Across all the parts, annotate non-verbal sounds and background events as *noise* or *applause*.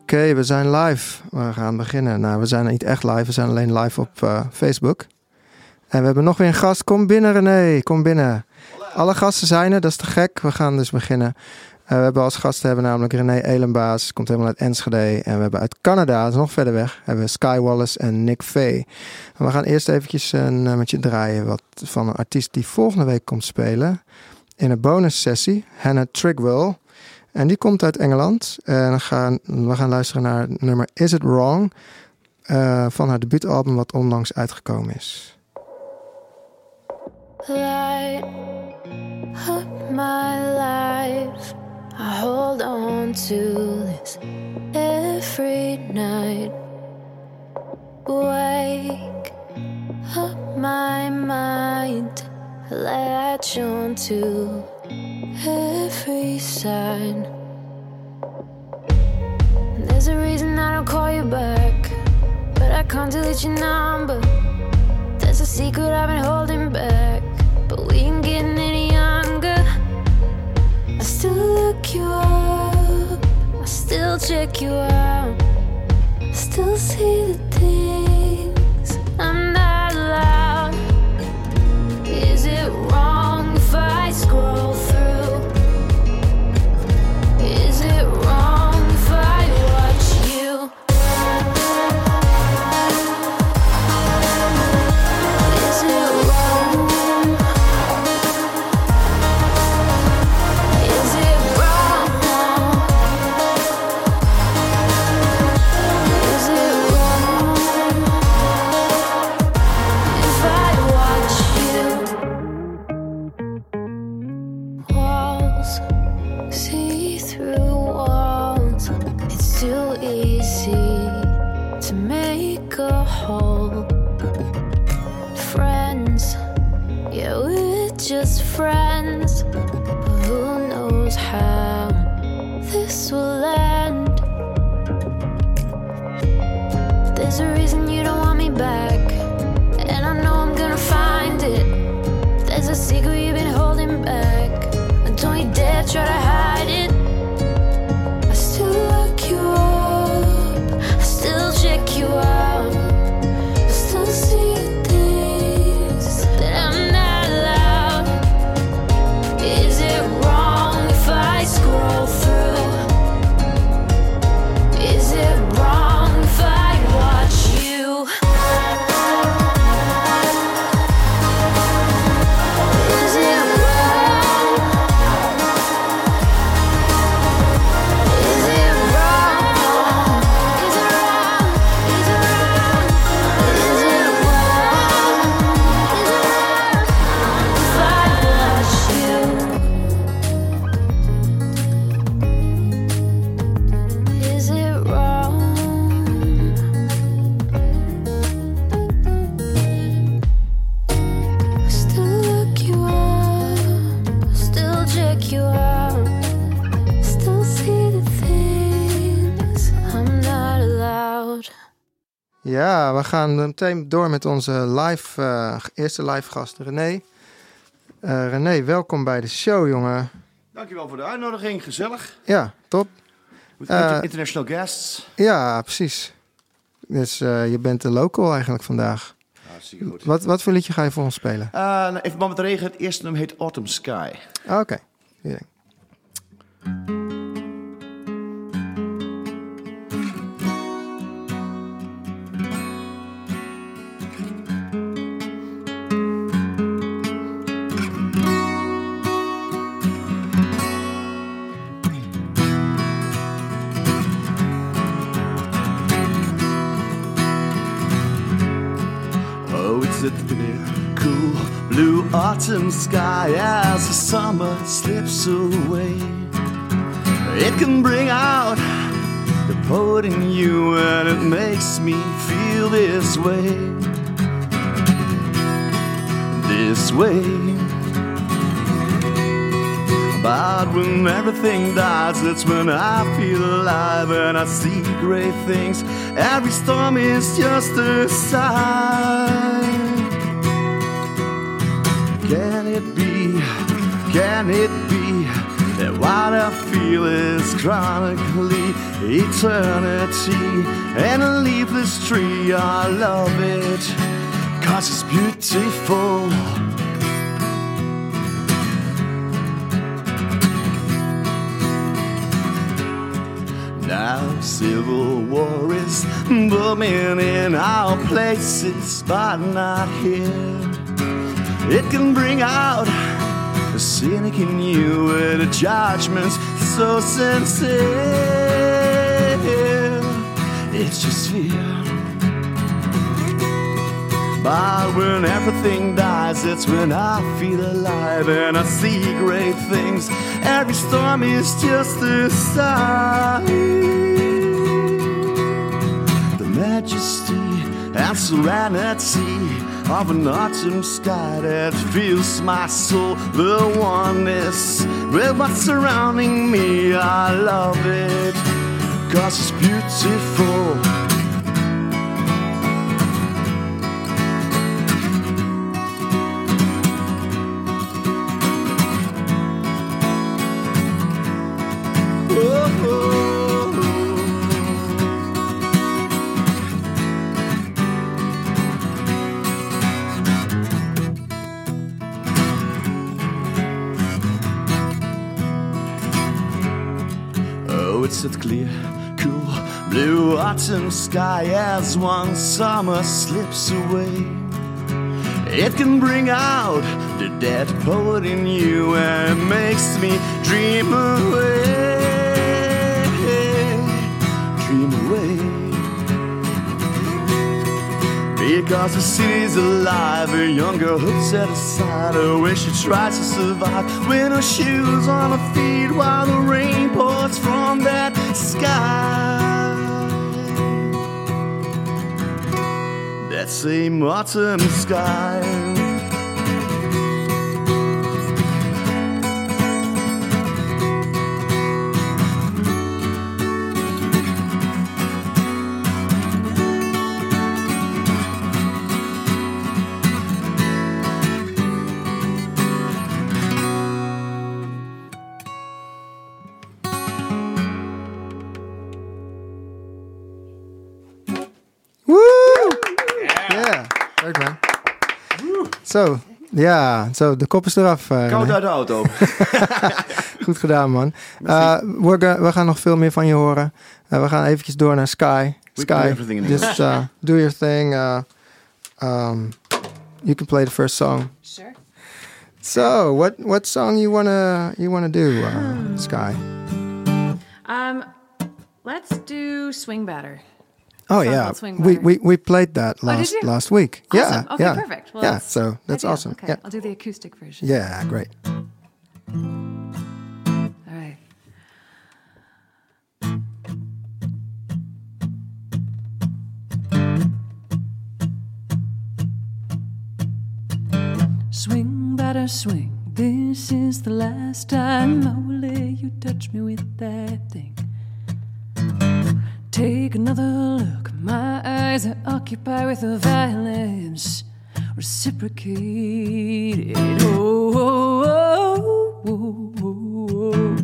Oké, we zijn live. We gaan beginnen. Nou, we zijn niet echt live. We zijn alleen live op uh, Facebook. En we hebben nog weer een gast. Kom binnen, René. Kom binnen. Alle gasten zijn er. Dat is te gek. We gaan dus beginnen. Uh, we hebben als gasten hebben namelijk René Elenbaas. Komt helemaal uit Enschede. En we hebben uit Canada, dat is nog verder weg, hebben Sky Wallace en Nick. En we gaan eerst eventjes een nummertje draaien wat, van een artiest die volgende week komt spelen. In een bonus sessie. Hannah Trigwell. En die komt uit Engeland. En gaan, we gaan luisteren naar het nummer Is It Wrong? Uh, van haar debuutalbum wat onlangs uitgekomen is. Light up my life. I hold on to this every night. Wake up my mind. Latch on to every sign. There's a reason I don't call you back, but I can't delete your number. There's a secret I've been holding back, but we ain't getting any younger. I still look you up, I still check you out, I still see the things gaan meteen door met onze live, eh, eerste live gast René. Eh, René, welkom bij de show, jongen. Dankjewel voor de uitnodiging, gezellig. Ja, top. Eh, inter- international guests. Ja, precies. Dus je bent de local eigenlijk vandaag. Goed. Wat, wat voor liedje ga je voor ons spelen? Nou, in verband met regen, het eerste nummer heet Autumn Sky. Ah, Oké. Sky as the summer slips away. It can bring out the poet in you, and it makes me feel this way. This way. But when everything dies, that's when I feel alive and I see great things. Every storm is just a sign. Can it be? Can it be that What I feel is chronically eternity and a leafless tree. I love it, cause it's beautiful. Now, civil war is booming in our places, but not here. It can bring out the cynic in you with a judgment so sincere. It's just fear. But when everything dies, it's when I feel alive and I see great things. Every storm is just a sign. The majesty and serenity of an autumn sky that fills my soul. The oneness with what's surrounding me. I love it, cause it's beautiful. Sky as one summer slips away. It can bring out the dead poet in you and makes me dream away. Dream away. Because the city's alive, a young girl set aside, a way she tries to survive with her shoes on her feet while the rain pours from that sky. That same autumn sky. Zo, ja, zo, de kop is eraf. eh, Koud uit de auto. *laughs* *laughs* Goed gedaan, man. Eh, we, ga- we gaan nog veel meer van je horen. Eh, we gaan eventjes door naar Sky. We can do Sky, everything in just uh, do your thing. Uh, um, you can play the first song. Sure. So, what what song you wanna you wanna do, uh, Sky? Um, let's do Swing Batter. Oh yeah, we, we we played that Oh, last you? last week. Yeah, Okay, yeah, perfect. Well, yeah. that's So that's ideal. awesome. Okay, Yeah, I'll do the acoustic version. yeah, great. All right. Swing, batter, swing. This is the last time I will let you touch me with that thing. Take another look. My eyes are occupied with the violence reciprocated. Oh, oh, oh, oh,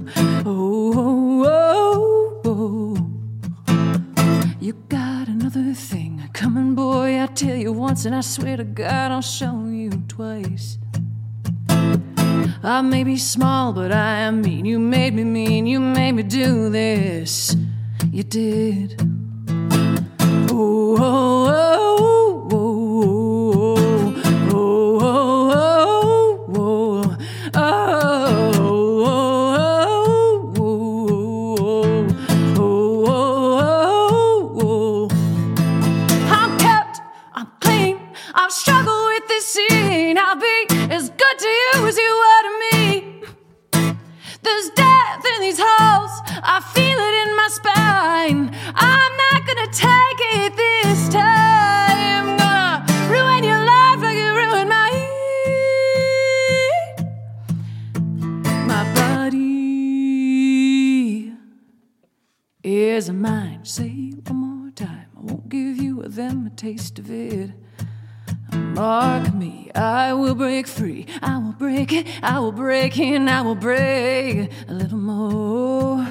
oh, oh, oh, oh. You got another thing coming, boy. I tell you once, and I swear to God, I'll show you twice. I may be small, but I am mean. You made me mean. You made me do this. You did. Oh, oh, taste of it. Mark me, I will break free. I will break it, I will break it, I will break a little more.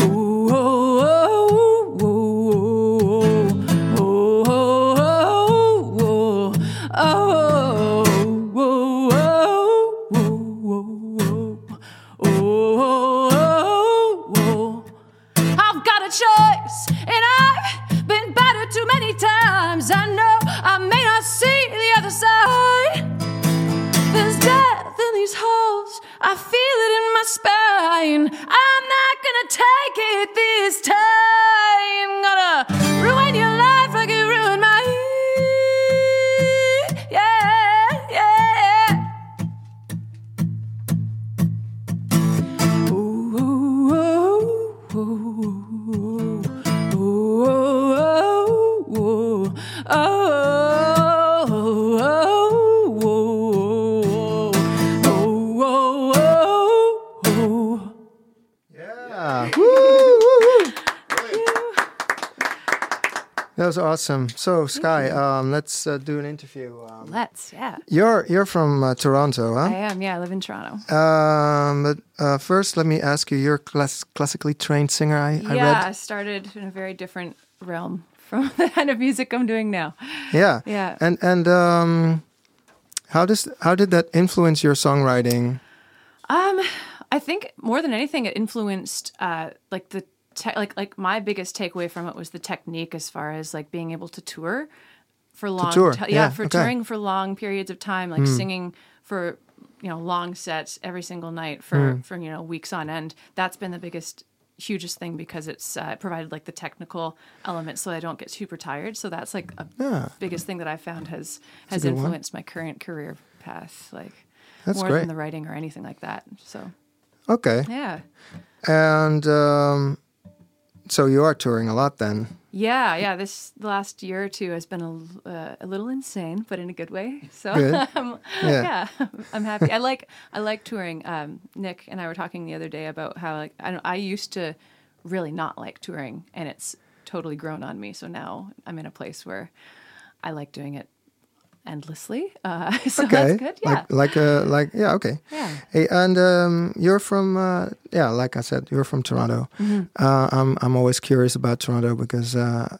Oh, oh, oh, was awesome. So, Sky, um, let's uh, do an interview. Um, Let's, yeah. you're you're from uh, Toronto, huh? I am, yeah. I live in Toronto. Um, but uh, first, let me ask you. You're a class- classically trained singer. I, I yeah, I read. started in a very different realm from *laughs* the kind of music I'm doing now. Yeah. Yeah. And and um, how does how did that influence your songwriting? Um, I think more than anything, it influenced uh, like the te- like like my biggest takeaway from it was the technique as far as like being able to tour for long tour, ti- yeah, for okay. touring for long periods of time, like singing for you know long sets every single night for Hmm. for you know weeks on end. That's been the biggest hugest thing because it's uh, provided like the technical element so I don't get super tired. So that's like a Yeah. biggest thing that I found has has good one. influenced my current career path like That's more great. than the writing or anything like that. So Okay. yeah. And um, so you are touring a lot then. Yeah, yeah. This last year or two has been a, uh, a little insane, but in a good way. So Good. *laughs* I'm, Yeah. yeah. *laughs* I'm happy. I like I like touring. Um, Nick and I were talking the other day about how like I I used to really not like touring, and it's totally grown on me. So now I'm in a place where I like doing it endlessly. Uh, *laughs* so Okay. that's good. Yeah. Like like uh like yeah okay. Yeah. Hey, and um, you're from uh, yeah, like I said, you're from Toronto. Mm-hmm. Uh, I'm I'm always curious about Toronto because uh,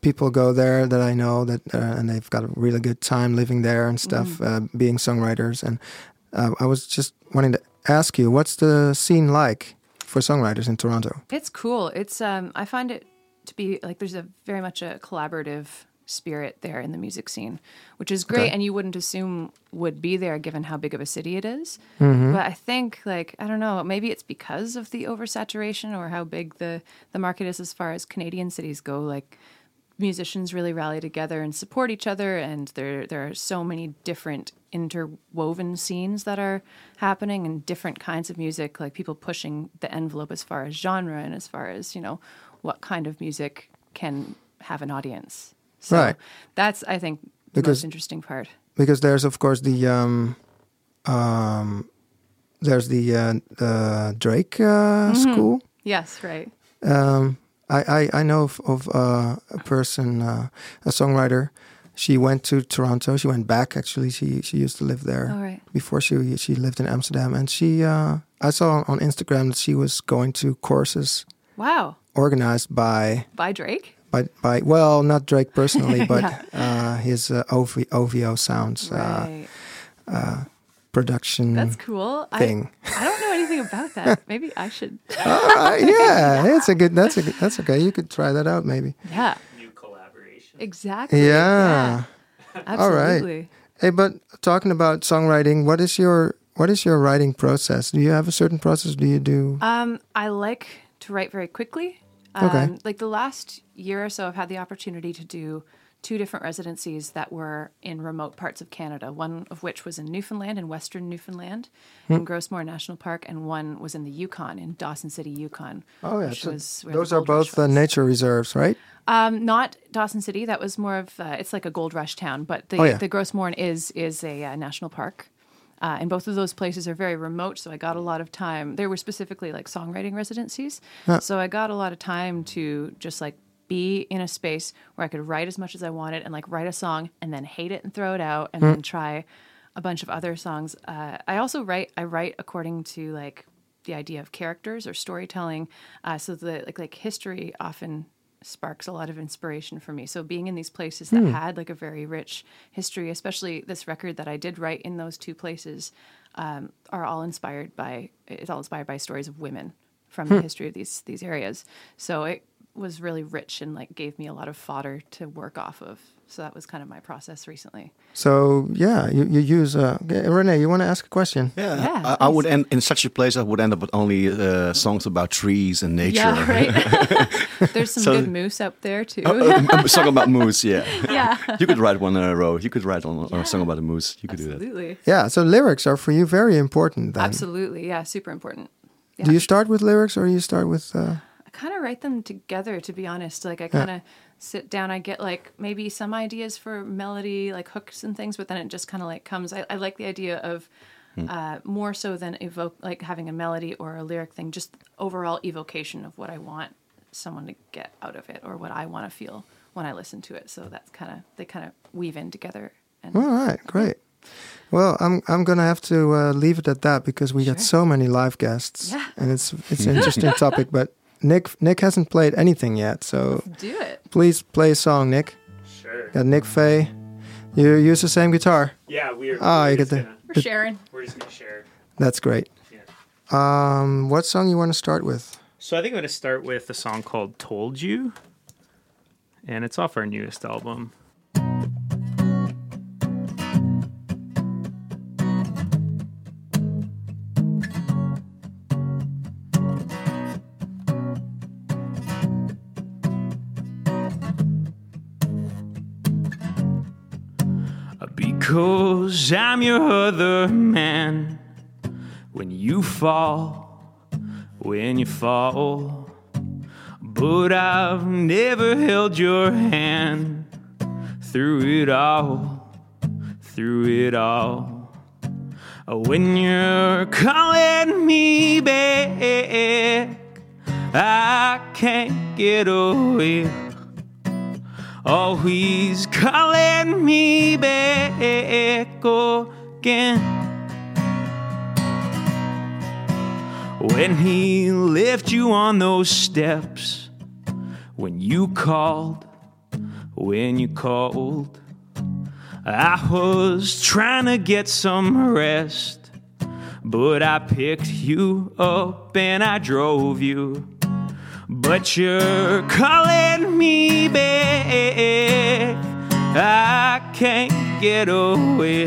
people go there that I know that uh, and they've got a really good time living there and stuff, Mm-hmm. uh, being songwriters. And uh, I was just wanting to ask you, what's the scene like for songwriters in Toronto? It's cool. It's um I find it to be like there's a very much a collaborative spirit there in the music scene, which is great Okay. and you wouldn't assume would be there given how big of a city it is. Mm-hmm. But I think like I don't know, maybe it's because of the oversaturation or how big the the market is as far as Canadian cities go like musicians really rally together and support each other and there there are so many different interwoven scenes that are happening and different kinds of music like people pushing the envelope as far as genre and as far as you know what kind of music can have an audience so Right. that's i think the Because- most interesting part because there's of course the um, um, there's the uh, the Drake uh, Mm-hmm. school. yes right Um, I, I I know of, of uh, a person, uh, a songwriter. She went to Toronto. She went back actually. She she used to live there all right before she she lived in Amsterdam. And she uh, I saw on Instagram that she was going to courses wow organized by by drake by by well not Drake personally, *laughs* but Yeah. uh, his uh, OV, OVO Sounds uh, right production that's cool thing. I, I don't know anything about that *laughs* maybe i should All right, yeah, it's a good. That's a good, that's okay. You could try that out maybe. yeah new collaboration. exactly Yeah. All right. absolutely Hey, but talking about songwriting, what is your what is your writing process? Do you have a certain process? Do you do? Um, I like to write very quickly. Um, Okay. Like the last year or so, I've had the opportunity to do two different residencies that were in remote parts of Canada. One of which was in Newfoundland, in Western Newfoundland, Hmm. in Gros Morne National Park, and one was in the Yukon, in Dawson City, Yukon. oh yeah, so was those are both uh, nature reserves, right? Um, not Dawson City. That was more of uh, it's like a gold rush town, but the Oh, yeah. the Gros Morne is is a uh, national park. Uh, and both of those places are very remote, so I got a lot of time. They were specifically like songwriting residencies, so I got a lot of time to just like be in a space where I could write as much as I wanted and like write a song and then hate it and throw it out and then try a bunch of other songs. Uh, I also write. I write according to like the idea of characters or storytelling. Uh, so the like like history often sparks a lot of inspiration for me. So being in these places that had like a very rich history, especially this record that I did write in those two places, um, are all inspired by it's all inspired by stories of women from the history of these these areas. So it was really rich and like gave me a lot of fodder to work off of. So that was kind of my process recently. So yeah, you, you use uh, Renee. You want to ask a question? Yeah, Yeah, I, I would end in such a place. I would end up with only uh, songs about trees and nature. Yeah, right. *laughs* *laughs* There's some So- good moose up there too. Oh, uh, a song about moose. Yeah, *laughs* yeah, you could write one in a row. You could write on, on a song about a moose. You could do that. absolutely, Yeah. So lyrics are for you very important. Then. absolutely, yeah, super important. Yeah. Do you start with lyrics or do you start with? Uh, I kind of write them together, to be honest. Like I kind of sit down, I get like maybe some ideas for melody, like hooks and things, but then it just kind of like comes. I, I like the idea of uh, more so than evoke, like having a melody or a lyric thing, just overall evocation of what I want someone to get out of it or what I want to feel when I listen to it. So that's kind of they kind of weave in together. And all right, great. Well, I'm I'm gonna have to uh, leave it at that because we got so many live guests, Yeah. and it's it's *laughs* an interesting topic. But Nick Nick hasn't played anything yet, so do it. please play a song, Nick. Sure. Got Nick Faye. You use the same guitar. Yeah, we're. Ah, we're you just get the- gonna, We're sharing. We're just gonna share. That's great. Yeah. Um, what song you want to start with? So I think I'm gonna start with a song called "Told You," and it's off our newest album. Because I'm your other man. When you fall, when you fall. But I've never held your hand through it all, through it all. When you're calling me back, I can't get away. Always calling me back again. When he left you on those steps, when you called, when you called, I was trying to get some rest, but I picked you up and I drove you. But you're calling me back. I can't get away.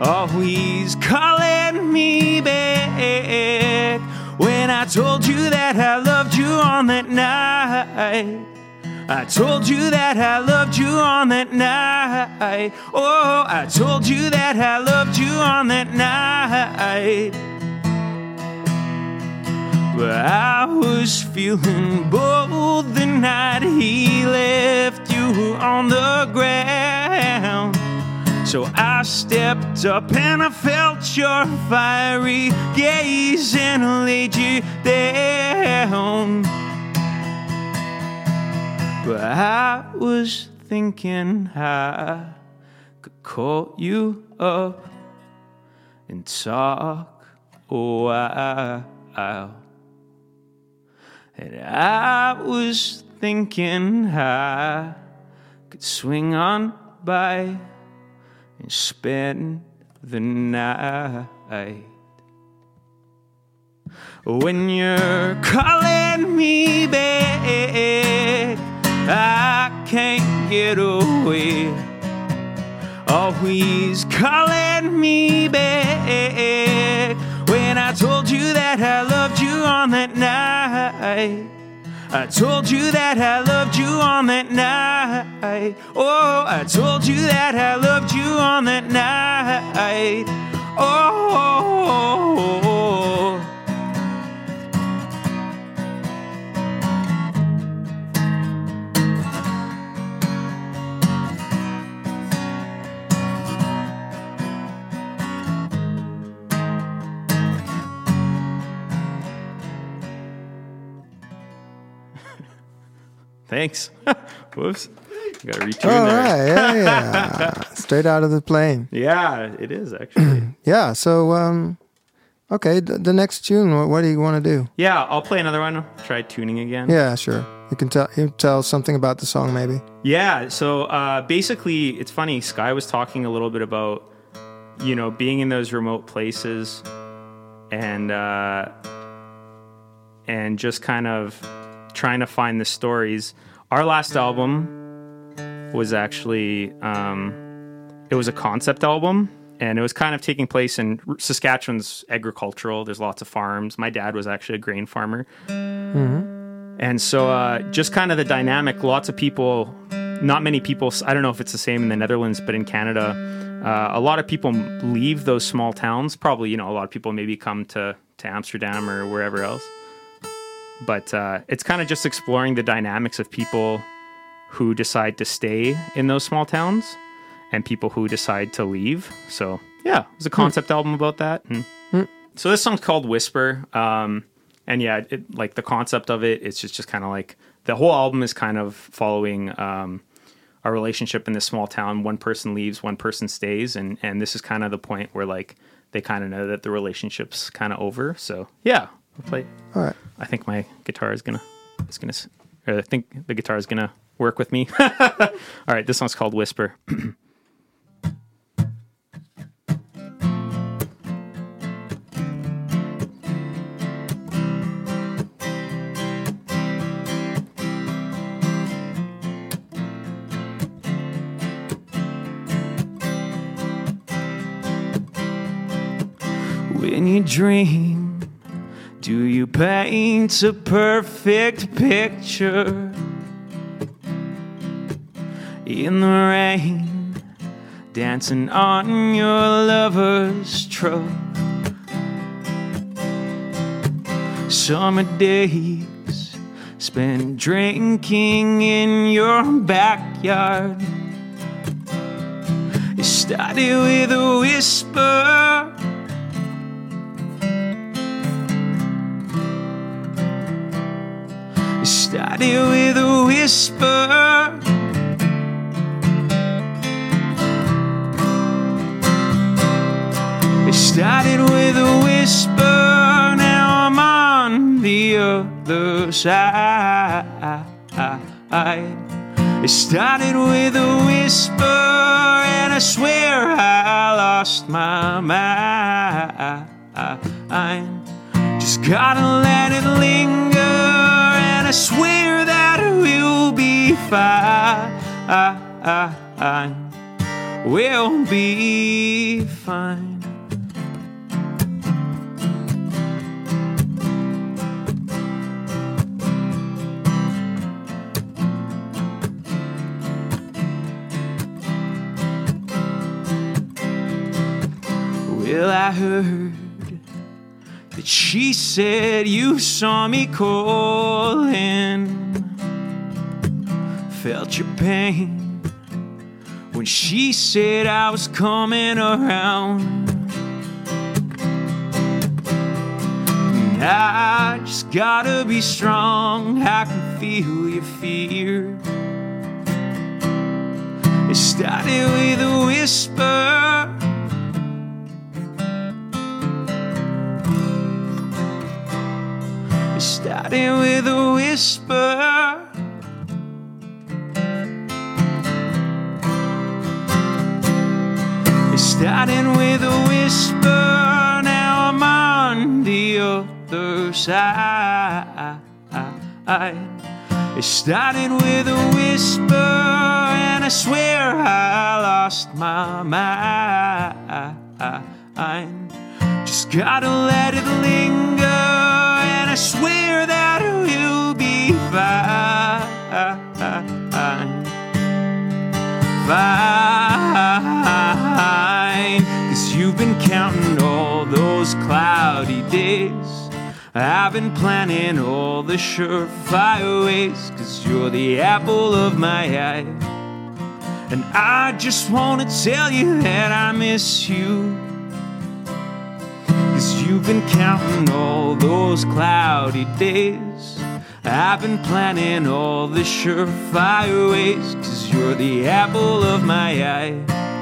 Oh, Always calling me back. When I told you that I loved you on that night. I told you that I loved you on that night. Oh, I told you that I loved you on that night. But I was feeling bold the night he left you on the ground. So I stepped up and I felt your fiery gaze and I laid you down. But I was thinking I could call you up and talk a while. And I was thinking I could swing on by and spend the night. When you're calling me back, I can't get away. Always calling me back. Told you that I loved you on that night. I told you that I loved you on that night. Oh, I told you that I loved you on that night. Oh. Thanks. *laughs* Whoops. You gotta in All there. right, yeah, yeah. *laughs* Straight out of the plane. Yeah, it is actually. *clears throat* Yeah. So, um, okay, the, the next tune. What, what do you want to do? yeah, I'll play another one. Try tuning again. Yeah, sure. You can tell you tell something about the song, maybe. Yeah, so uh, basically, it's funny. Sky was talking a little bit about, you know, being in those remote places, and uh, and just kind of trying to find the stories. Our last album was actually um, it was a concept album, and it was kind of taking place in Saskatchewan's agricultural. There's lots of farms. My dad was actually a grain farmer. And so, uh, just kind of the dynamic, lots of people, not many people, I don't know if it's the same in the Netherlands, but in Canada, uh, a lot of people leave those small towns. Probably, you know, a lot of people maybe come to, to Amsterdam or wherever else. But uh, it's kind of just exploring the dynamics of people who decide to stay in those small towns and people who decide to leave. So, yeah, it was a concept album about that. And so this song's called Whisper. Um, and yeah, it, like the concept of it, it's just, just kind of like the whole album is kind of following um, our relationship in this small town. One person leaves, one person stays, and and this is kind of the point where like they kind of know that the relationship's kind of over. So yeah, I'll play. All right. I think my guitar is gonna is gonna. Or I think the guitar is gonna work with me. *laughs* All right, this one's called Whisper. *clears throat* When you dream, do you paint a perfect picture? In the rain, dancing on your lover's truck. Summer days spent drinking in your backyard. It started with a whisper. It started with a whisper. It started with a whisper. Now I'm on the other side. It started with a whisper, and I swear I lost my mind. Just gotta let it linger, and I swear fine. We'll be fine. Well, I heard that she said you saw me calling, felt your pain when she said I was coming around. I just gotta be strong, I can feel your fear. It started with a whisper. It started with a whisper. Started with a whisper. Now I'm on the other side. It started with a whisper, and I swear I lost my mind. Just gotta let it linger, and I swear that we'll be fine. Fine, you've been counting all those cloudy days. I've been planning all the surefire ways, cause you're the apple of my eye. And I just wanna tell you that I miss you. Cause you've been counting all those cloudy days. I've been planning all the surefire ways, cause you're the apple of my eye.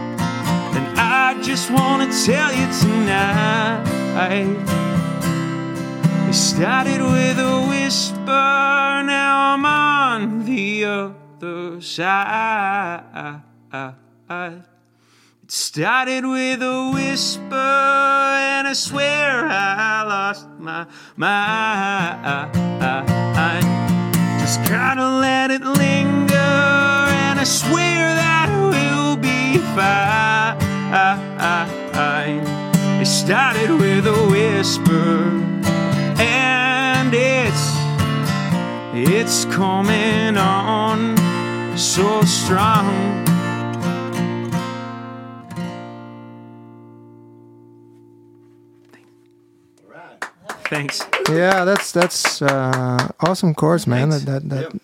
Just wanna tell you tonight. It started with a whisper, now I'm on the other side. It started with a whisper, and I swear I lost my mind. Just gotta let it linger, and I swear that we'll be fine. It started with a whisper, and it's it's coming on so strong. Thanks. Yeah, that's that's uh, awesome chords, man. That, that, that. All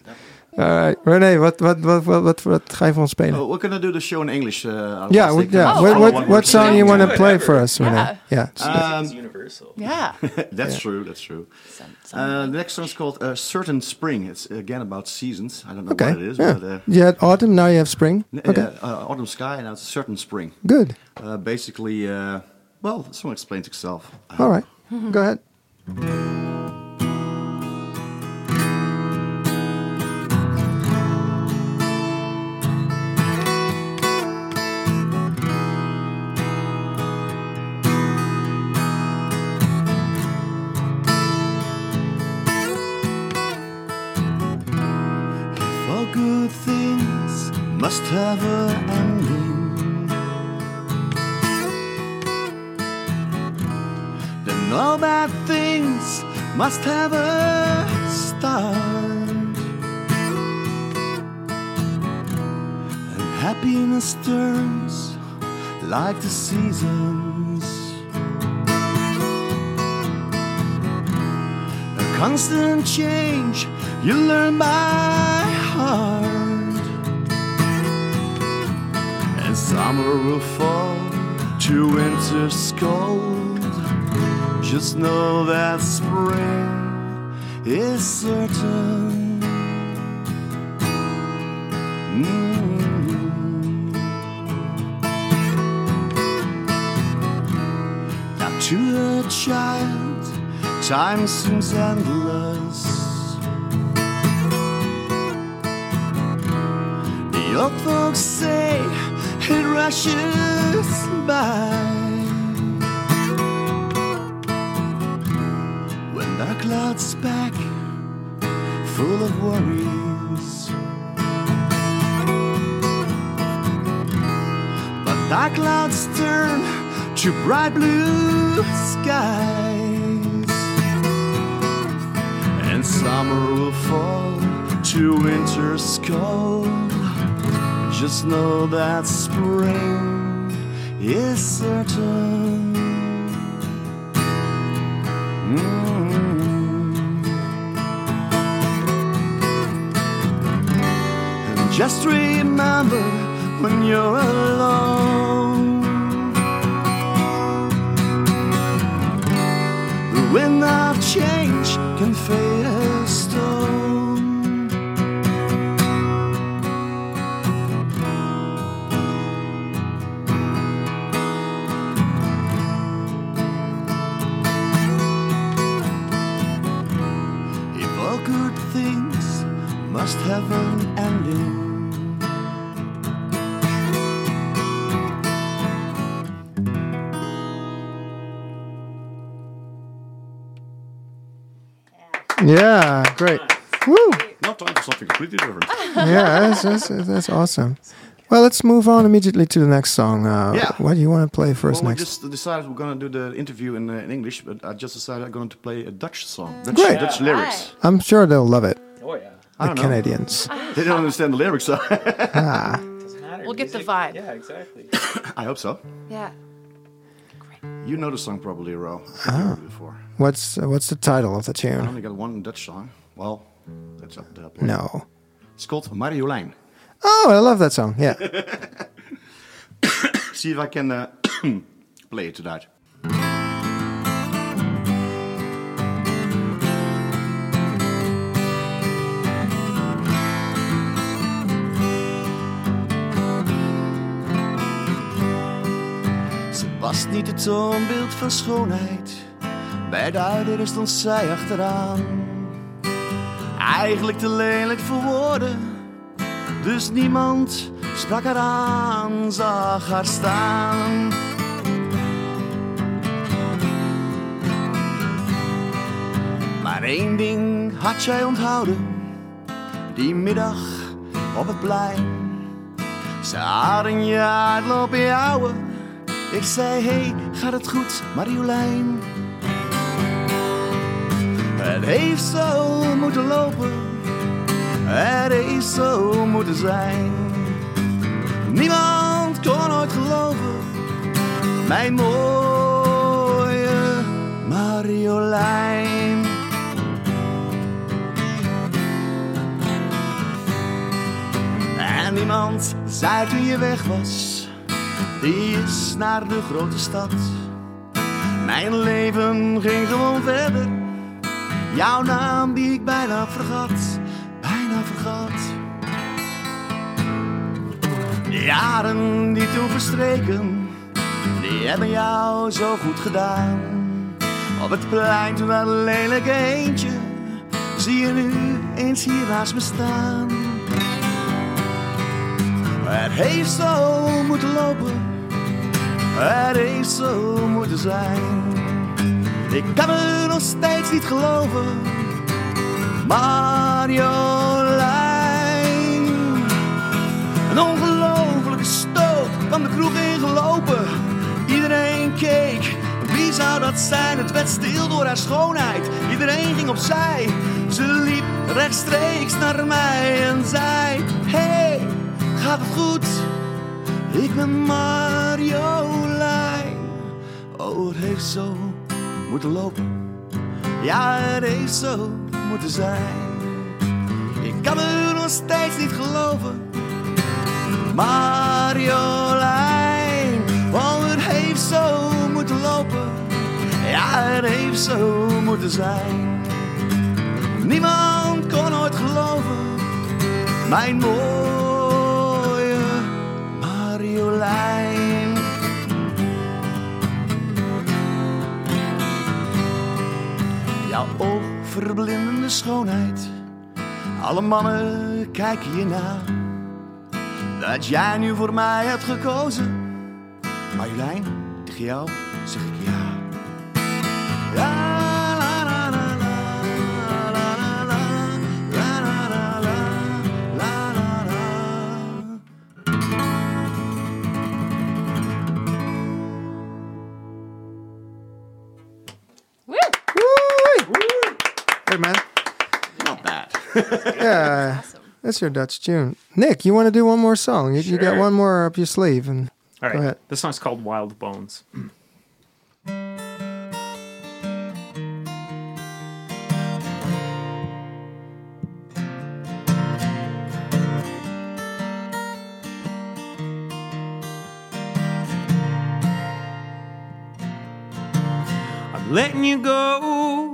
right, Renee, wat, wat, wat, wat, wat, wat ga je voor ons spelen? Oh, we're gonna do the show in English. Uh, yeah, we, yeah. the- what, follow what, what word. song you want to play for us, Renee? Yeah. Yeah. Um, it's universal. Yeah. *laughs* that's true. That's true. Some- some- Uh, the next song is called uh, "Certain Spring." It's again about seasons. I don't know okay. what it is, yeah. but uh, you had autumn, now you have spring. Okay, uh, uh, autumn sky, and now it's "Certain Spring." good. Uh, basically, uh, well, the song explains itself. All right, go ahead. Must have an ending. Then all bad things must have a start. And happiness turns like the seasons. A constant change you learn by heart. Summer will fall to winter's cold. Just know that spring is certain. Mm. To a child, time seems endless. The old folks say it rushes by. When dark clouds back, full of worries. But dark clouds turn to bright blue skies. And summer will fall to winter's cold. Just know that spring is certain. Mm. And just remember when you're alone. The wind of change Yeah, great. Woo! Now time for something completely different. *laughs* Yeah, that's, that's, that's awesome. Well, let's move on immediately to the next song. Uh, Yeah. What do you want to play first well, we next? just decided we're gonna do the interview in, uh, in English, but I just decided I'm going to play a Dutch song. Dutch, Great. Dutch lyrics. I'm sure they'll love it. Oh yeah. I The don't know. Canadians. *laughs* They don't understand the lyrics, so Doesn't matter. We'll get the Music- vibe. Yeah, exactly. *coughs* I hope so. Yeah. You know the song probably, Ro. I've before. What's uh, what's the title of the tune? I only got one Dutch song. Well, that's up to that. No. It's called Marjolein. Oh, I love that song. Yeah. *laughs* See if I can uh, *coughs* play it tonight. Was niet het toonbeeld van schoonheid. Bij de ouderen stond zij achteraan. Eigenlijk te lelijk voor woorden, dus niemand sprak haar aan, zag haar staan. Maar één ding had jij onthouden, die middag op het plein. Ze hadden je uitloop jouwen. Ik zei, hey, gaat het goed, Marjolein? Het heeft zo moeten lopen, het heeft zo moeten zijn. Niemand kon ooit geloven, mijn mooie Marjolein. En niemand zei toen je weg was, die is naar de grote stad. Mijn leven ging gewoon verder, jouw naam die ik bijna vergat, bijna vergat. De jaren die toen verstreken, die hebben jou zo goed gedaan. Op het plein toen dat lelijke eentje, zie je nu eens hier naast me staan. Het heeft zo moeten lopen, het heeft zo moeten zijn. Ik kan het nog steeds niet geloven, Marjolein. Een ongelofelijke stoot kwam de kroeg ingelopen. Iedereen keek, wie zou dat zijn? Het werd stil door haar schoonheid, iedereen ging opzij. Ze liep rechtstreeks naar mij en zei: Hey, gaat het goed? Ik ben Marjolein. Oh, het heeft zo moeten lopen. Ja, het heeft zo moeten zijn. Ik kan het nog steeds niet geloven. Marjolein, oh, het heeft zo moeten lopen. Ja, het heeft zo moeten zijn. Niemand kon ooit geloven. Mijn mooie Marjolein. Jouw oogverblindende schoonheid. Alle mannen kijken je na. Dat jij nu voor mij hebt gekozen. Marjolein, tegen jou zeg ik ja. La, Yeah, uh, that's your Dutch tune. Nick, you want to do one more song? You, you got one more up your sleeve, and All right. Go ahead. This song's called Wild Bones. I'm letting you go.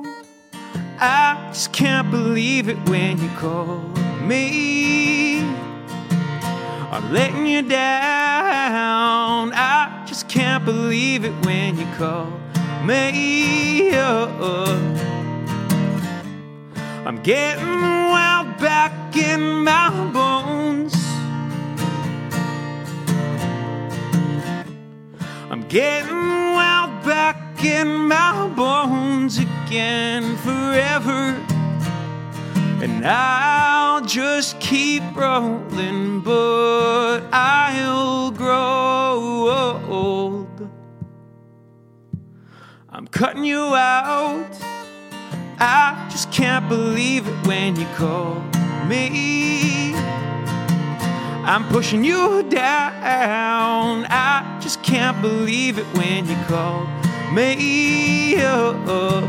I just can't believe it when you call me. I'm letting you down. I just can't believe it when you call me. Oh. I'm getting wild back in my bones. I'm getting wild back in my bones again forever. And I'll just keep rolling, but I'll grow old. I'm cutting you out. I just can't believe it when you call me. I'm pushing you down. I just can't believe it when you call me up.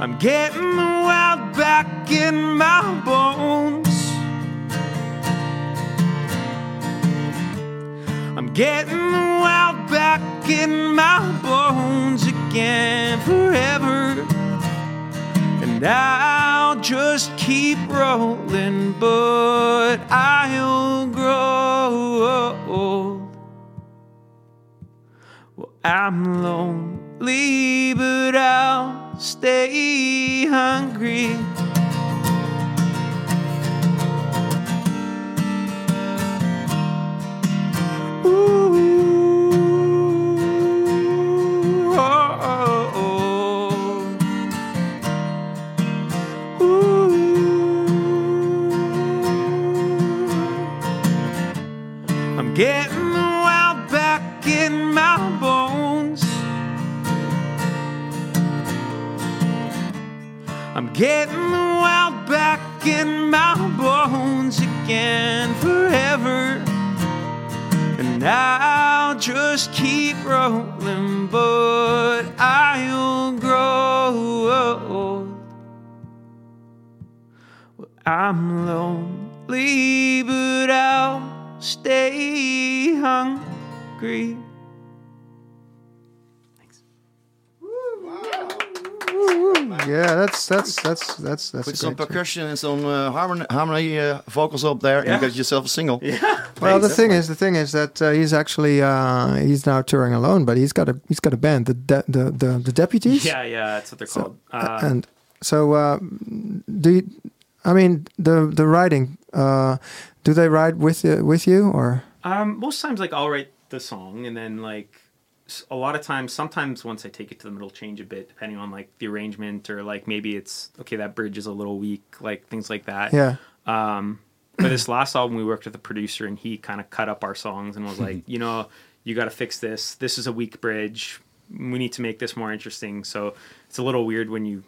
I'm getting wild back in my bones. I'm getting wild back in my bones again forever. And I'll just keep rolling, but I'll grow. I'm lonely, but I'll stay hungry. Ooh, I'm lonely, but I'll stay hungry. Thanks. Yeah, that's that's that's that's that's Put a some percussion and some uh, harmony, harmony uh, vocals up there, and you got yourself a single. Yeah. Well, the thing is, the thing is that uh, he's actually uh, he's now touring alone, but he's got a he's got a band, the de- the, the the deputies. Yeah, yeah, that's what they're So, called. Uh, and so uh, do you, I mean the the writing? Uh, do they write with you, with you or? Um, most times, like I'll write the song, and then like a lot of times, sometimes once I take it to them, it'll change a bit depending on like the arrangement or like maybe it's okay that bridge is a little weak, like things like that. Yeah. Um, for this last album, we worked with a producer, and he kind of cut up our songs and was like, *laughs* you know, you got to fix this. This is a weak bridge. We need to make this more interesting. So it's a little weird when you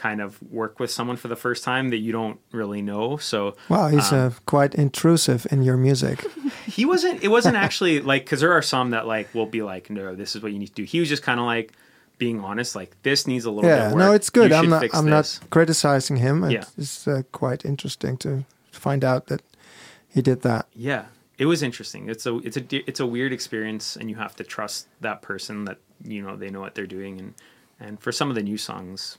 kind of work with someone for the first time that you don't really know. So Wow, he's uh, quite intrusive in your music. *laughs* he wasn't it wasn't actually like because there are some that like will be like no this is what you need to do he was just kind of like being honest like this needs a little bit yeah, no, it's good. You I'm not I'm this. not criticizing him. Yeah. It's uh, quite interesting to find out that he did that. yeah it was interesting it's a it's a it's a weird experience and you have to trust that person that you know they know what they're doing and and for some of the new songs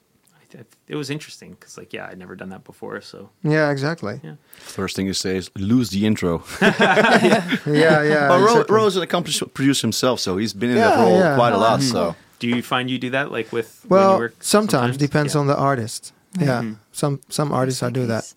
it was interesting because like yeah i'd never done that before so Yeah, exactly. Yeah. First thing you say is lose the intro. *laughs* Yeah, yeah. But Ro- exactly. Ro's is an accomplished producer himself, so he's been in Yeah, that role yeah. quite a lot. Mhm. So do you find you do that like with when you Well, work sometimes, depends Yeah. on the artist. Yeah, some some artists I do that,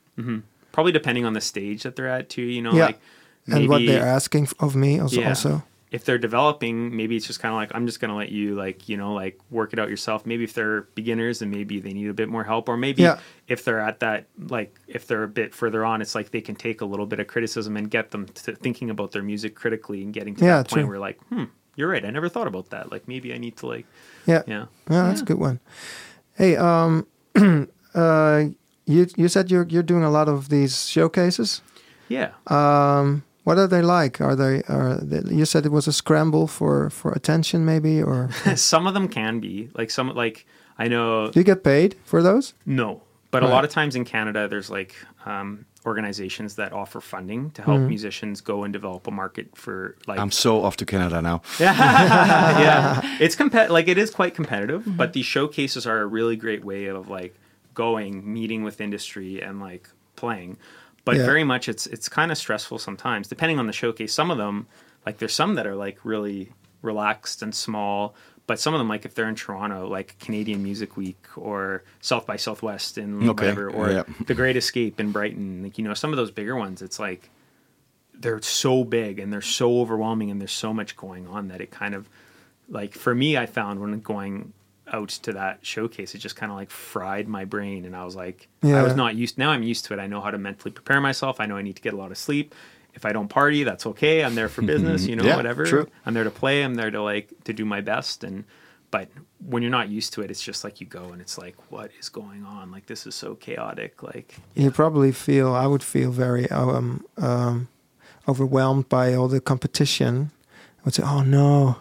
probably depending on the stage that they're at too you know Yeah. like and what they're asking of me also. Yeah. also. If they're developing, maybe it's just kind of like I'm just gonna let you like you know like work it out yourself. Maybe if they're beginners and maybe they need a bit more help, or maybe Yeah. if they're at that like if they're a bit further on, it's like they can take a little bit of criticism and get them to thinking about their music critically and getting to Yeah, that point true. where like, hmm, you're right, I never thought about that. Like maybe I need to like, Yeah. yeah, Yeah, that's a good one. Hey, um, *clears throat* uh, you you said you're you're doing a lot of these showcases. yeah. Um, what are they like? Are they are they, you said it was a scramble for for attention, maybe, or *laughs* some of them can be like some like I know do you get paid for those? No, but a lot of times in Canada, there's like um, organizations that offer funding to help musicians go and develop a market for like. I'm so off to Canada now. *laughs* yeah, yeah. it's compet like it is quite competitive, but these showcases are a really great way of like going, meeting with industry, and like playing. But Yeah. very much, it's it's kind of stressful sometimes, depending on the showcase. Some of them, like there's some that are like really relaxed and small. But some of them, like if they're in Toronto, like Canadian Music Week or South by Southwest in Okay, whatever, or yeah. The Great Escape in Brighton, like you know, some of those bigger ones, it's like they're so big and they're so overwhelming and there's so much going on that it kind of like for me I found when going out to that showcase it just kind of like fried my brain and I was like yeah. I was not used now I'm used to it I know how to mentally prepare myself I know I need to get a lot of sleep if I don't party that's okay I'm there for *laughs* business you know Yeah, whatever true. I'm there to play I'm there to like to do my best and but when you're not used to it it's just like you go and it's like what is going on like this is so chaotic like You probably feel I would feel very um, um, overwhelmed by all the competition. I would say, oh no.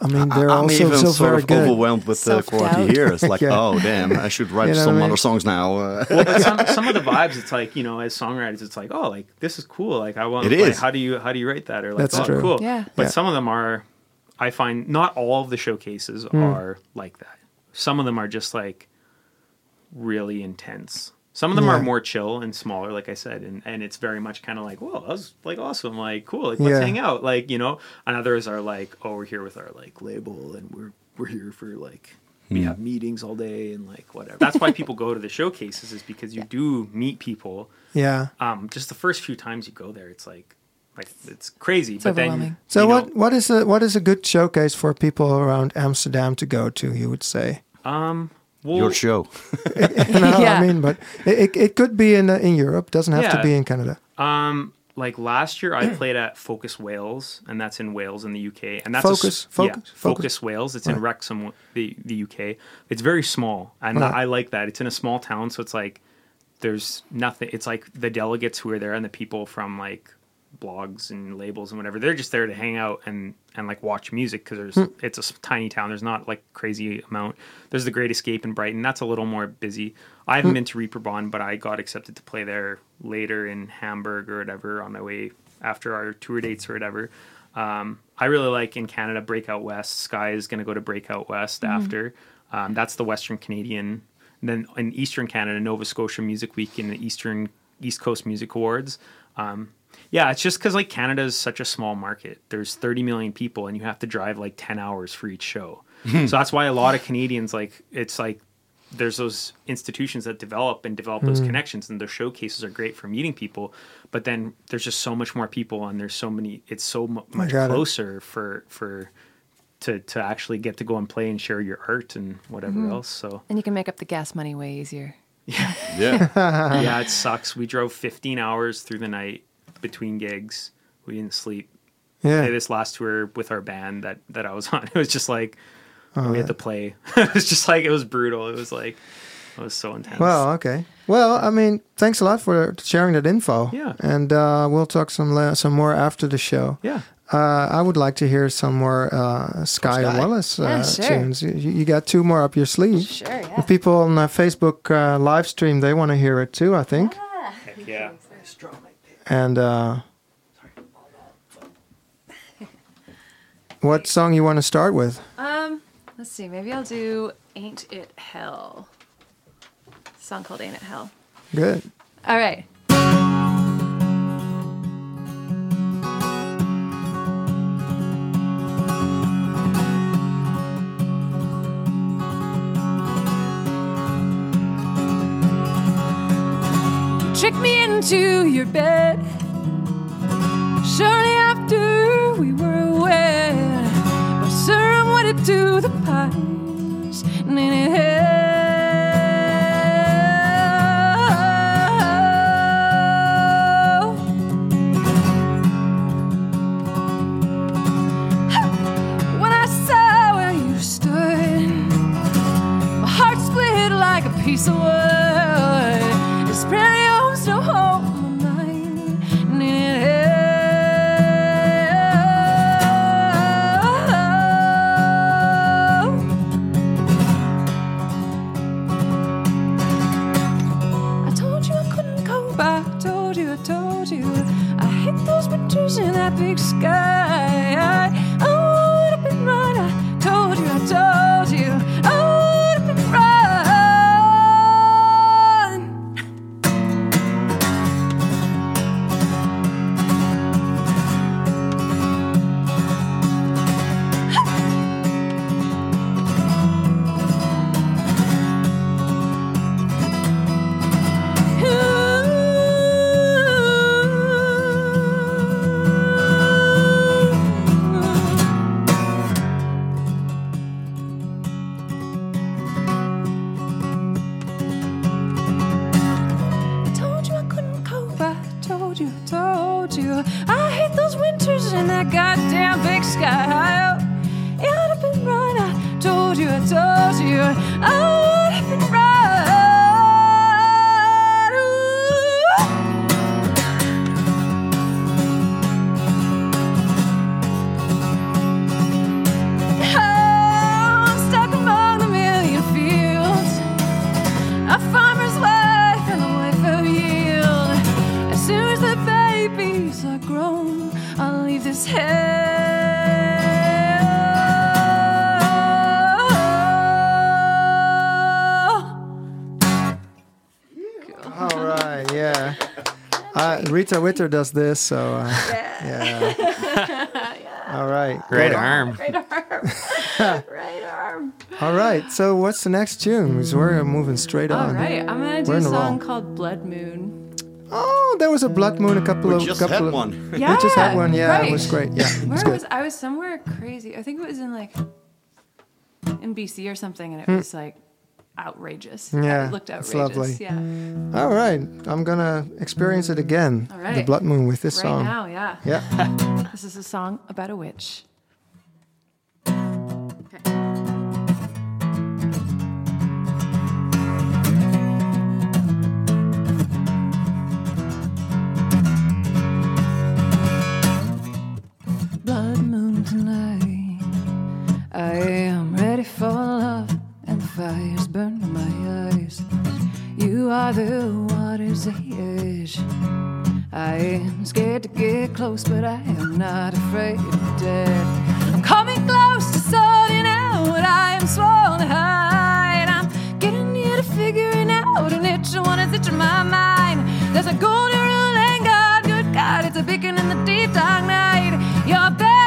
I mean, they're I'm also even so sort very of good. overwhelmed with the Self-doubt. quality here. It's like, *laughs* Yeah. oh damn, I should write You know some what I other songs now. Uh, well, but some some of the vibes, it's like you know, as songwriters, it's like, oh, like this is cool. Like I want. It like, is. How do you how do you write that? Or like, That's oh, true. cool. Yeah. But Yeah. some of them are, I find not all of the showcases Hmm. are like that. Some of them are just like really intense. Some of them Yeah. are more chill and smaller, like I said, and, and it's very much kind of like, whoa, that was like awesome, like cool, like let's Yeah. hang out, like you know. And others are like, oh, we're here with our like label, and we're we're here for like we have meetings all day and like whatever. That's why people go to the showcases is because you do meet people. Yeah. Um, just the first few times you go there, it's like like it's crazy. It's but then overwhelming. So what know, what is a what is a good showcase for people around Amsterdam to go to? You would say. um, well, Your show. *laughs* no, Yeah. I mean, but it, it, it could be in uh, in Europe. Doesn't have to be in Canada. Um, like last year, I played at Focus Wales, and that's in Wales in the UK. And that's a s- Focus- yeah, Focus- Focus, Focus. Wales. It's in Wrexham, the the UK. It's very small, and Right. I like that. It's in a small town, so it's like there's nothing. It's like the delegates who are there and the people from like blogs and labels and whatever. They're just there to hang out and and like watch music because there's Hmm. it's a tiny town. There's not like crazy amount. There's the Great Escape in Brighton. That's a little more busy. I haven't been to Reeperbahn, but I got accepted to play there later in Hamburg or whatever on my way after our tour dates or whatever. Um, I really like in Canada Breakout West. Sky is going to go to Breakout West after. Um, that's the Western Canadian. And then in Eastern Canada, Nova Scotia Music Week and the Eastern East Coast Music Awards. Um, yeah, it's just because like Canada is such a small market. There's 30 million people, and you have to drive like 10 hours for each show. Hmm. so that's why a lot of Canadians like it's like there's those institutions that develop and develop those hmm. connections, and their showcases are great for meeting people. But then there's just so much more people, and there's so many. It's so mu- much got it. closer for for to to actually get to go and play and share your art and whatever hmm. else. So And you can make up the gas money way easier. Yeah, yeah. *laughs* yeah, it sucks. We drove 15 hours through the night between gigs. We didn't sleep. Yeah. This last tour with our band that that I was *laughs* on, it was just like Oh, we had to play. *laughs* it was just like it was brutal. It was like it was so intense. Well, okay. Well, I mean, thanks a lot for sharing that info. Yeah. And uh, we'll talk some la- some more after the show. yeah. Uh, I would like to hear some more uh, Sky, Sky. Wallace uh, Yeah, sure. tunes. You, you got two more up your sleeve. Sure, yeah. The people on uh, Facebook uh, live stream, they want to hear it too, I think. Heck yeah. And uh, *laughs* what song you want to start with? Um, let's see. Maybe I'll do "Ain't It Hell." song called "Ain't It Hell." Good. All right. Trick me into your bed. Shortly after we were wed, but sir, I'm wedded to the pies. And when I saw where you stood, my heart split like a piece of wood. Rita Witter does this, so uh, yeah. *laughs* All right. *laughs* Great arm. Right arm. right arm. All right. So what's the next tune? 'Cause We're moving straight on. right. I'm going to We're do a song roll. called Blood Moon. Oh, there was a Blood Moon a couple We of just couple had of, one. Yeah. *laughs* We just had one. Yeah, right. it was great. Yeah, it was Where good. was I was somewhere crazy. I think it was in like in BC or something, and it was like outrageous. Yeah, it looked it's outrageous. lovely. Yeah, All right, I'm gonna experience it again. All right. The Blood Moon with this right song. now, yeah. Yeah. *laughs* This is a song about a witch. Blood moon tonight. I am ready for love, and the fire's burning my eyes. You are the water's edge. I am scared to get close, but I am not afraid of death. I'm coming close to sorting out. I am to hide. I'm getting near to figuring out an itch. One is itching my mind. There's a golden rule and God, good God, it's a beacon in the deep dark night. You're a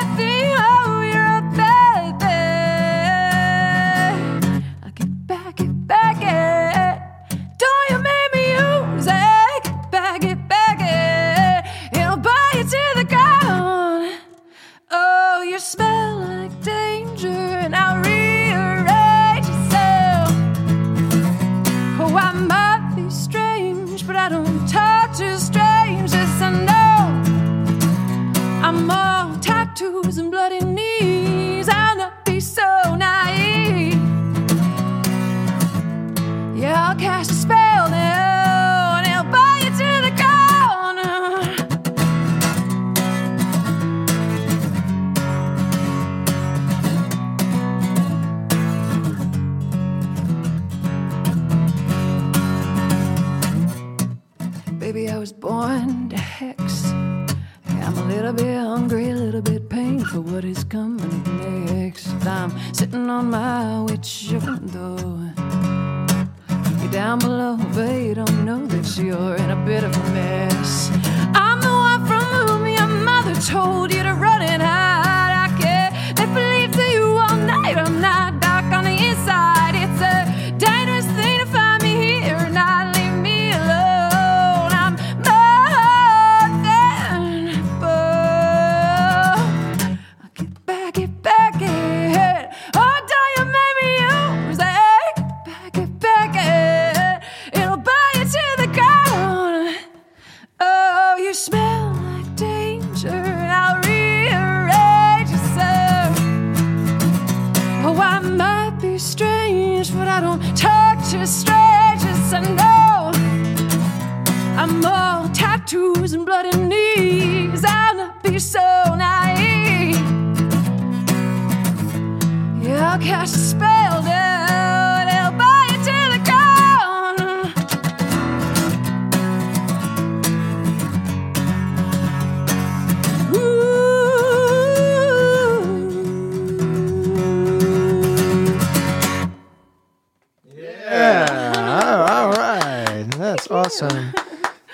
spell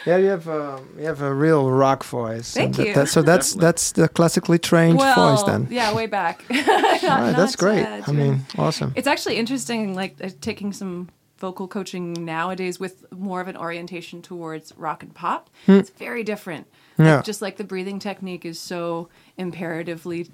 Yeah, you have um, you have a real rock voice. Thank you. that- so that's that's the classically trained voice then. yeah, way back. *laughs* All right, that's great. uh, I mean, awesome. It's actually interesting, like uh, taking some vocal coaching nowadays with more of an orientation towards rock and pop. It's very different. Hmm. Yeah. Just like the breathing technique is so imperatively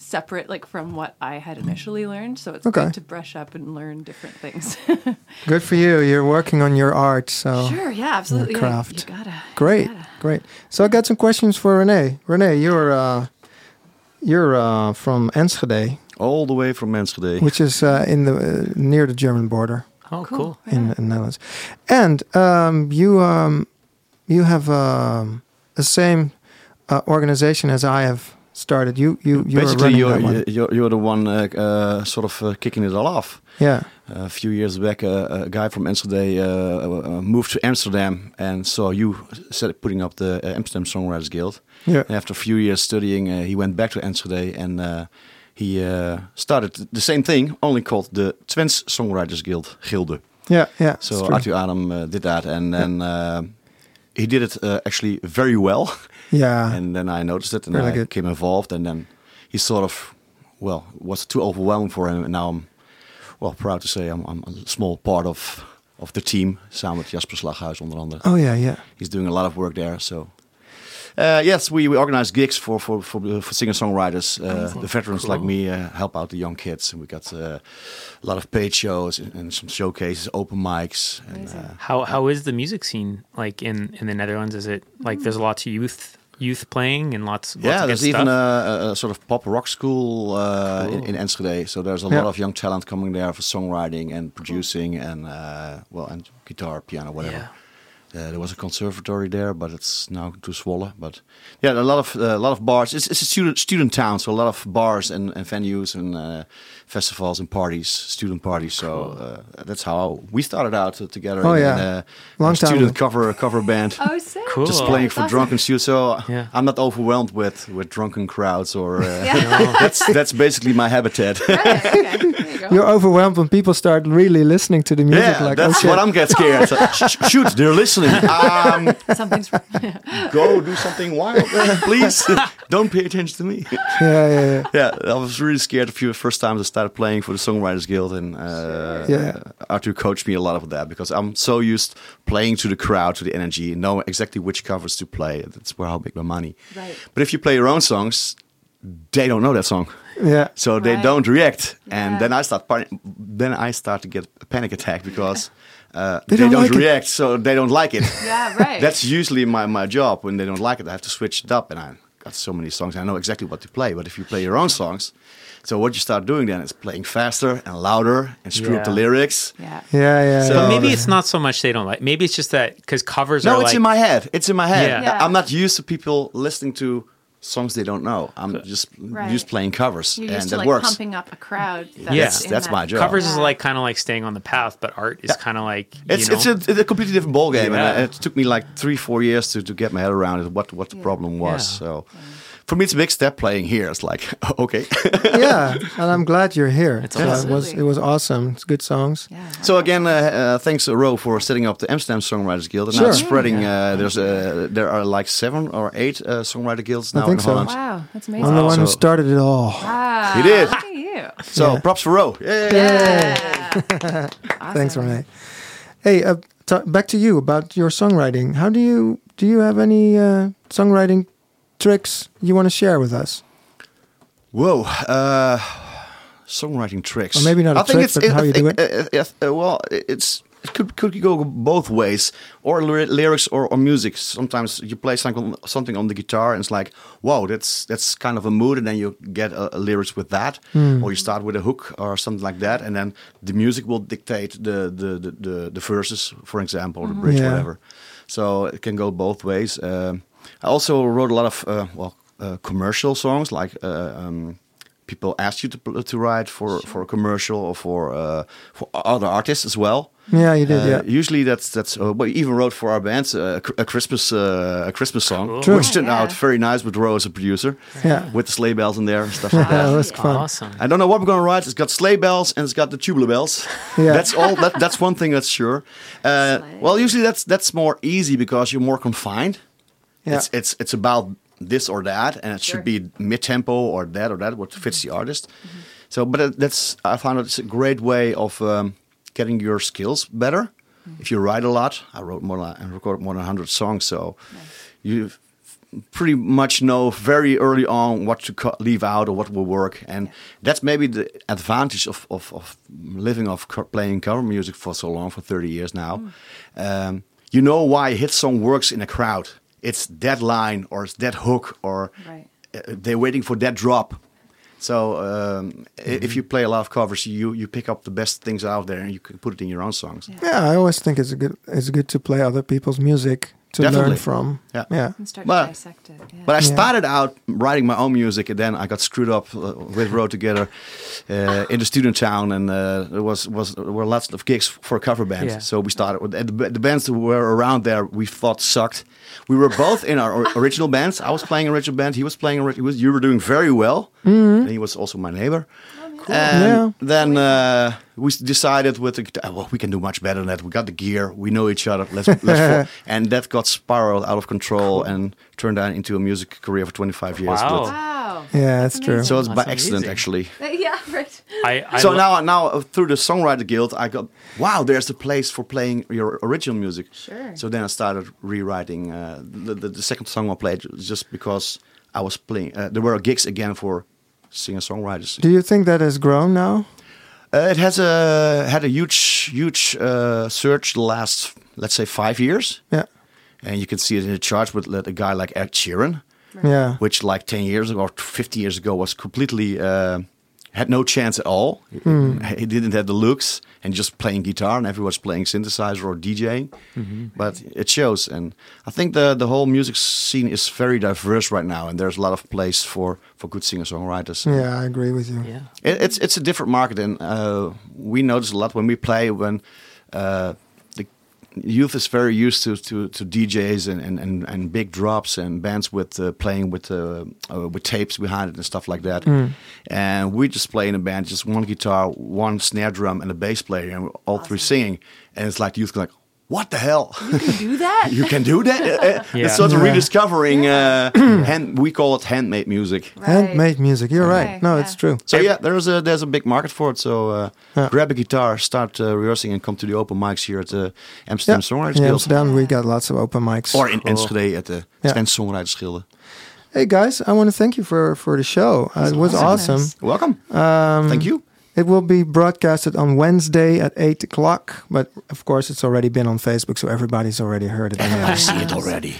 separate, like from what I had initially learned. So it's Okay. good to brush up and learn different things. *laughs* Good for you. You're working on your art, so sure, yeah, absolutely. Craft. You gotta. you great, gotta. great. So I got some questions for Renee. Renee, you're uh, you're uh, from Enschede, All the way from Enschede. which is uh, in the uh, near the German border Oh, Cool. cool. Right in on. the Netherlands, and um, you um, you have um, the same uh, organization as I have started. You you you're Basically, you're, you're you're the one uh, uh, sort of uh, kicking it all off. Yeah. a few years back, uh, a guy from Enschede uh, uh, moved to Amsterdam and saw you set, putting up the uh, Amsterdam Songwriters Guild. Yeah. And after a few years studying, uh, he went back to Amsterdam and uh, he uh, started the same thing, only called the Twents Songwriters Guild, Gilde. Yeah, yeah. So. Arthur Adam uh, did that, and then uh, he did it uh, actually very well. *laughs* Yeah. and then I noticed it and Really I good. became involved. And then he sort of, well, was too overwhelming for him. And now I'm, well, proud to say I'm, I'm a small part of of the team. Samen met Jasper Slaghuis onder andere. oh yeah, yeah. He's doing a lot of work there. So. Uh, yes, we, we organize gigs for for for, for singer songwriters. Uh, the veterans like me uh, help out the young kids, and we got uh, a lot of paid shows and, and some showcases, open mics. And, uh, How how is the music scene like in in the Netherlands? Is it like there's a lot of youth youth playing and lots, lots yeah, of there's even stuff? a, a, a sort of pop rock school uh, in, Cool. in Enschede. So there's a Yeah. lot of young talent coming there for songwriting and producing and uh, well and guitar, piano, whatever. Yeah. Uh, there was a conservatory there, but it's now too swollen. But yeah, a lot of uh, a lot of bars. It's, it's a student student town, so a lot of bars and, and venues and uh, festivals and parties, student parties. So uh, that's how we started out uh, together. Oh, in, yeah. in a, Long a time student ago. cover cover band. Oh, sick. Cool. Just playing for Awesome. drunken *laughs* students, so Yeah. I'm not overwhelmed with, with drunken crowds or uh, *laughs* Yeah. that's that's basically my habitat. Right, okay. There you go. You're overwhelmed when people start really listening to the music. yeah, like, that's oh, shit. what I'm get scared. So, sh- sh- shoot, they're listening. Um, *laughs* Something's wrong. go do something wild, please. *laughs* Don't pay attention to me. *laughs* Yeah, yeah, yeah. yeah, I was really scared a few first times I started playing for the Songwriters Guild, and uh, Yeah. Arthur coached me a lot of that because I'm so used playing to the crowd, to the energy, knowing exactly which covers to play. That's where I make my money. Right. But if you play your own songs, they don't know that song. Yeah. so they Right. don't react Yeah. and then i start par- then i start to get a panic attack because *laughs* uh, They they, don't don't, like it. react so they don't like it *laughs* Yeah, right. *laughs* that's usually my, my job when they don't like it i have to switch it up and i got so many songs i know exactly what to play but if you play your own songs so what you start doing then is playing faster and louder and screw up the lyrics yeah. Yeah, yeah. So- But maybe it's not so much they don't like. Maybe it's just that because covers no are it's like in my head it's in my head Yeah. Yeah. i'm not used to people listening to songs they don't know i'm just Right. used playing covers You're and used to that like works pumping up a crowd. That's Yeah. That's- that's that- my job. covers is like kind of like staying on the path, but art is kind of like you It's know, it's, a, it's a completely different ball game, Yeah. and uh, it took me like three four years to, to get my head around it. What what the problem was. Yeah. So for me, it's a big step playing here. It's like *laughs* okay. *laughs* yeah, and I'm glad you're here. It's So awesome. it was it was awesome. It's good songs. Yeah. so again, uh, uh, thanks uh, Ro for setting up the Amsterdam Songwriters Guild, and now Sure. it's spreading. Uh, there's uh, there are like seven or eight uh, songwriter guilds now think in so. Holland. Wow, that's I'm amazing. the one who started it all. Wow. He did. Look at you. So Yeah. props for Ro. Yeah. Yeah. Thanks, Renee. Hey, uh, t- back to you about your songwriting. How do you do? You have any uh, songwriting tricks you want to share with us? Whoa. Uh, songwriting tricks. Or maybe not a I think trick, it's, but how you do it. uh, uh, uh, well, it's it could could go both ways, or lyrics or, or music. Sometimes you play something something on the guitar, and it's like, wow, that's that's kind of a mood, and then you get a, a lyrics with that, Hmm. or you start with a hook or something like that, and then the music will dictate the the the, the, the verses, for example, or the bridge, Yeah. whatever. So it can go both ways. Um, I also wrote a lot of uh, well uh, commercial songs, like uh, um, people asked you to to write for for a commercial or for uh, for other artists as well. Yeah, you did. Uh, yeah. Usually that's that's. Uh, we even wrote for our bands uh, a, a Christmas uh, a Christmas song, True. which turned Yeah. out very nice with Ro as a producer, Yeah. with the sleigh bells in there and stuff *laughs* like Yeah, that. it was fun. awesome. I don't know what we're gonna write. It's got sleigh bells and it's got the tubular bells. Yeah. *laughs* That's all. That, that's one thing that's sure. Uh, well, usually that's that's more easy because you're more confined. Yeah. It's it's it's about this or that, and it should be mid tempo or that or that, what fits the mm-hmm. artist. Mm-hmm. So, but uh, that's I found it's a great way of um, getting your skills better. Mm-hmm. If you write a lot, I wrote more than, and recorded more than hundred songs, so you pretty much know very early on what to cut, leave out or what will work, and that's maybe the advantage of of, of living off co- playing cover music for so long for thirty years now. Mm. Um, you know why a hit song works in a crowd. It's that line or it's that hook or Right. uh, they're waiting for that drop. So um, i if you play a lot of covers, you you pick up the best things out there and you can put it in your own songs. Yeah, I always think it's a good it's good to play other people's music to learn Definitely. from. Yeah. Yeah. And start But- to dissect it. Yeah. But I Yeah. started out writing my own music, and then I got screwed up uh, with Ro Together uh, in the student town, and uh, there was was there were lots of gigs for a cover band. Yeah. So we started with the, the bands who were around there. We thought sucked. We were both in our original bands. I was playing original band. He was playing. A, he was. You were doing very well. And he was also my neighbor. And Yeah. then uh, we decided with the guitar, well, we can do much better than that. We got the gear, we know each other. Let's, *laughs* let's and that got spiraled out of control and turned out into a music career for 25 years. Wow. But- Wow. Yeah, that's true. so it's That's by accident, actually. *laughs* Yeah, right. I, I so lo- now, now uh, through the Songwriter Guild, I got wow. There's a place for playing your original music. Sure. So then I started rewriting uh, the, the the second song I played just because I was playing. Uh, there were gigs again for singer songwriters. Do you think that has grown now? Uh, it has a had a huge huge uh, surge the last let's say five years, Yeah. and you can see it in the charts with a guy like Ed Sheeran, Yeah. which like ten years ago or fifty years ago was completely uh, had no chance at all. Hmm. He didn't have the looks and just playing guitar, and everyone's playing synthesizer or DJing. Mm-hmm. But it shows, and I think the the whole music scene is very diverse right now, and there's a lot of place for for good singer songwriters. Yeah, I agree with you. yeah. It, it's it's a different market, and uh, we notice a lot when we play when uh, the youth is very used to to, to DJs and, and, and, and big drops and bands with uh, playing with uh, uh, with tapes behind it and stuff like that. And we just play in a band, just one guitar, one snare drum, and a bass player, and we're all three singing. And it's like the youth go like, "What the hell? You can do that? *laughs* you can do that?" *laughs* Uh, uh, Yeah. It's sort of Yeah. rediscovering. Uh, *clears throat* hand, we call it handmade music. Right. Handmade music. You're Okay, right. No, yeah. it's true. So yeah, there's a there's a big market for it. So uh, Yeah. grab a guitar, start uh, rehearsing, and come to the open mics here at the Amsterdam Songwriters Guild, Amsterdam, we got lots of open mics. or in Enschede at the Yeah. Stand Songwriters Guild. hey guys, I want to thank you for for the show. Uh, it was awesome. awesome. Welcome. Um, Thank you. It will be broadcasted on Wednesday at 8 o'clock. But of course, it's already been on Facebook, so everybody's already heard it. *laughs* I see it already.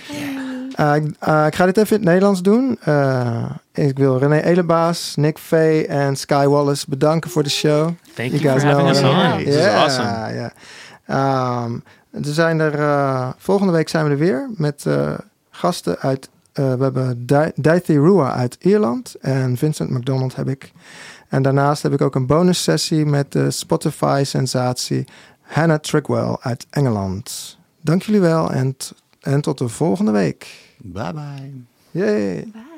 Uh, ik- uh, ik ga dit even in het Nederlands doen. Uh, ik wil René Elebaas, Nick Vee en Sky Wallace bedanken voor de show. Thank You you, guys for having know, us on. This Ja, is awesome. ja. Ehm, er zijn er, uh, volgende week zijn we er weer met uh, gasten uit. uh, we hebben Daithi Rua uit Ierland en Vincent McDonald heb ik. En daarnaast heb ik ook een bonus sessie met de Spotify-sensatie Hannah Trickwell uit Engeland. Dank jullie wel en, en tot de volgende week. Bye bye. Yay! Bye.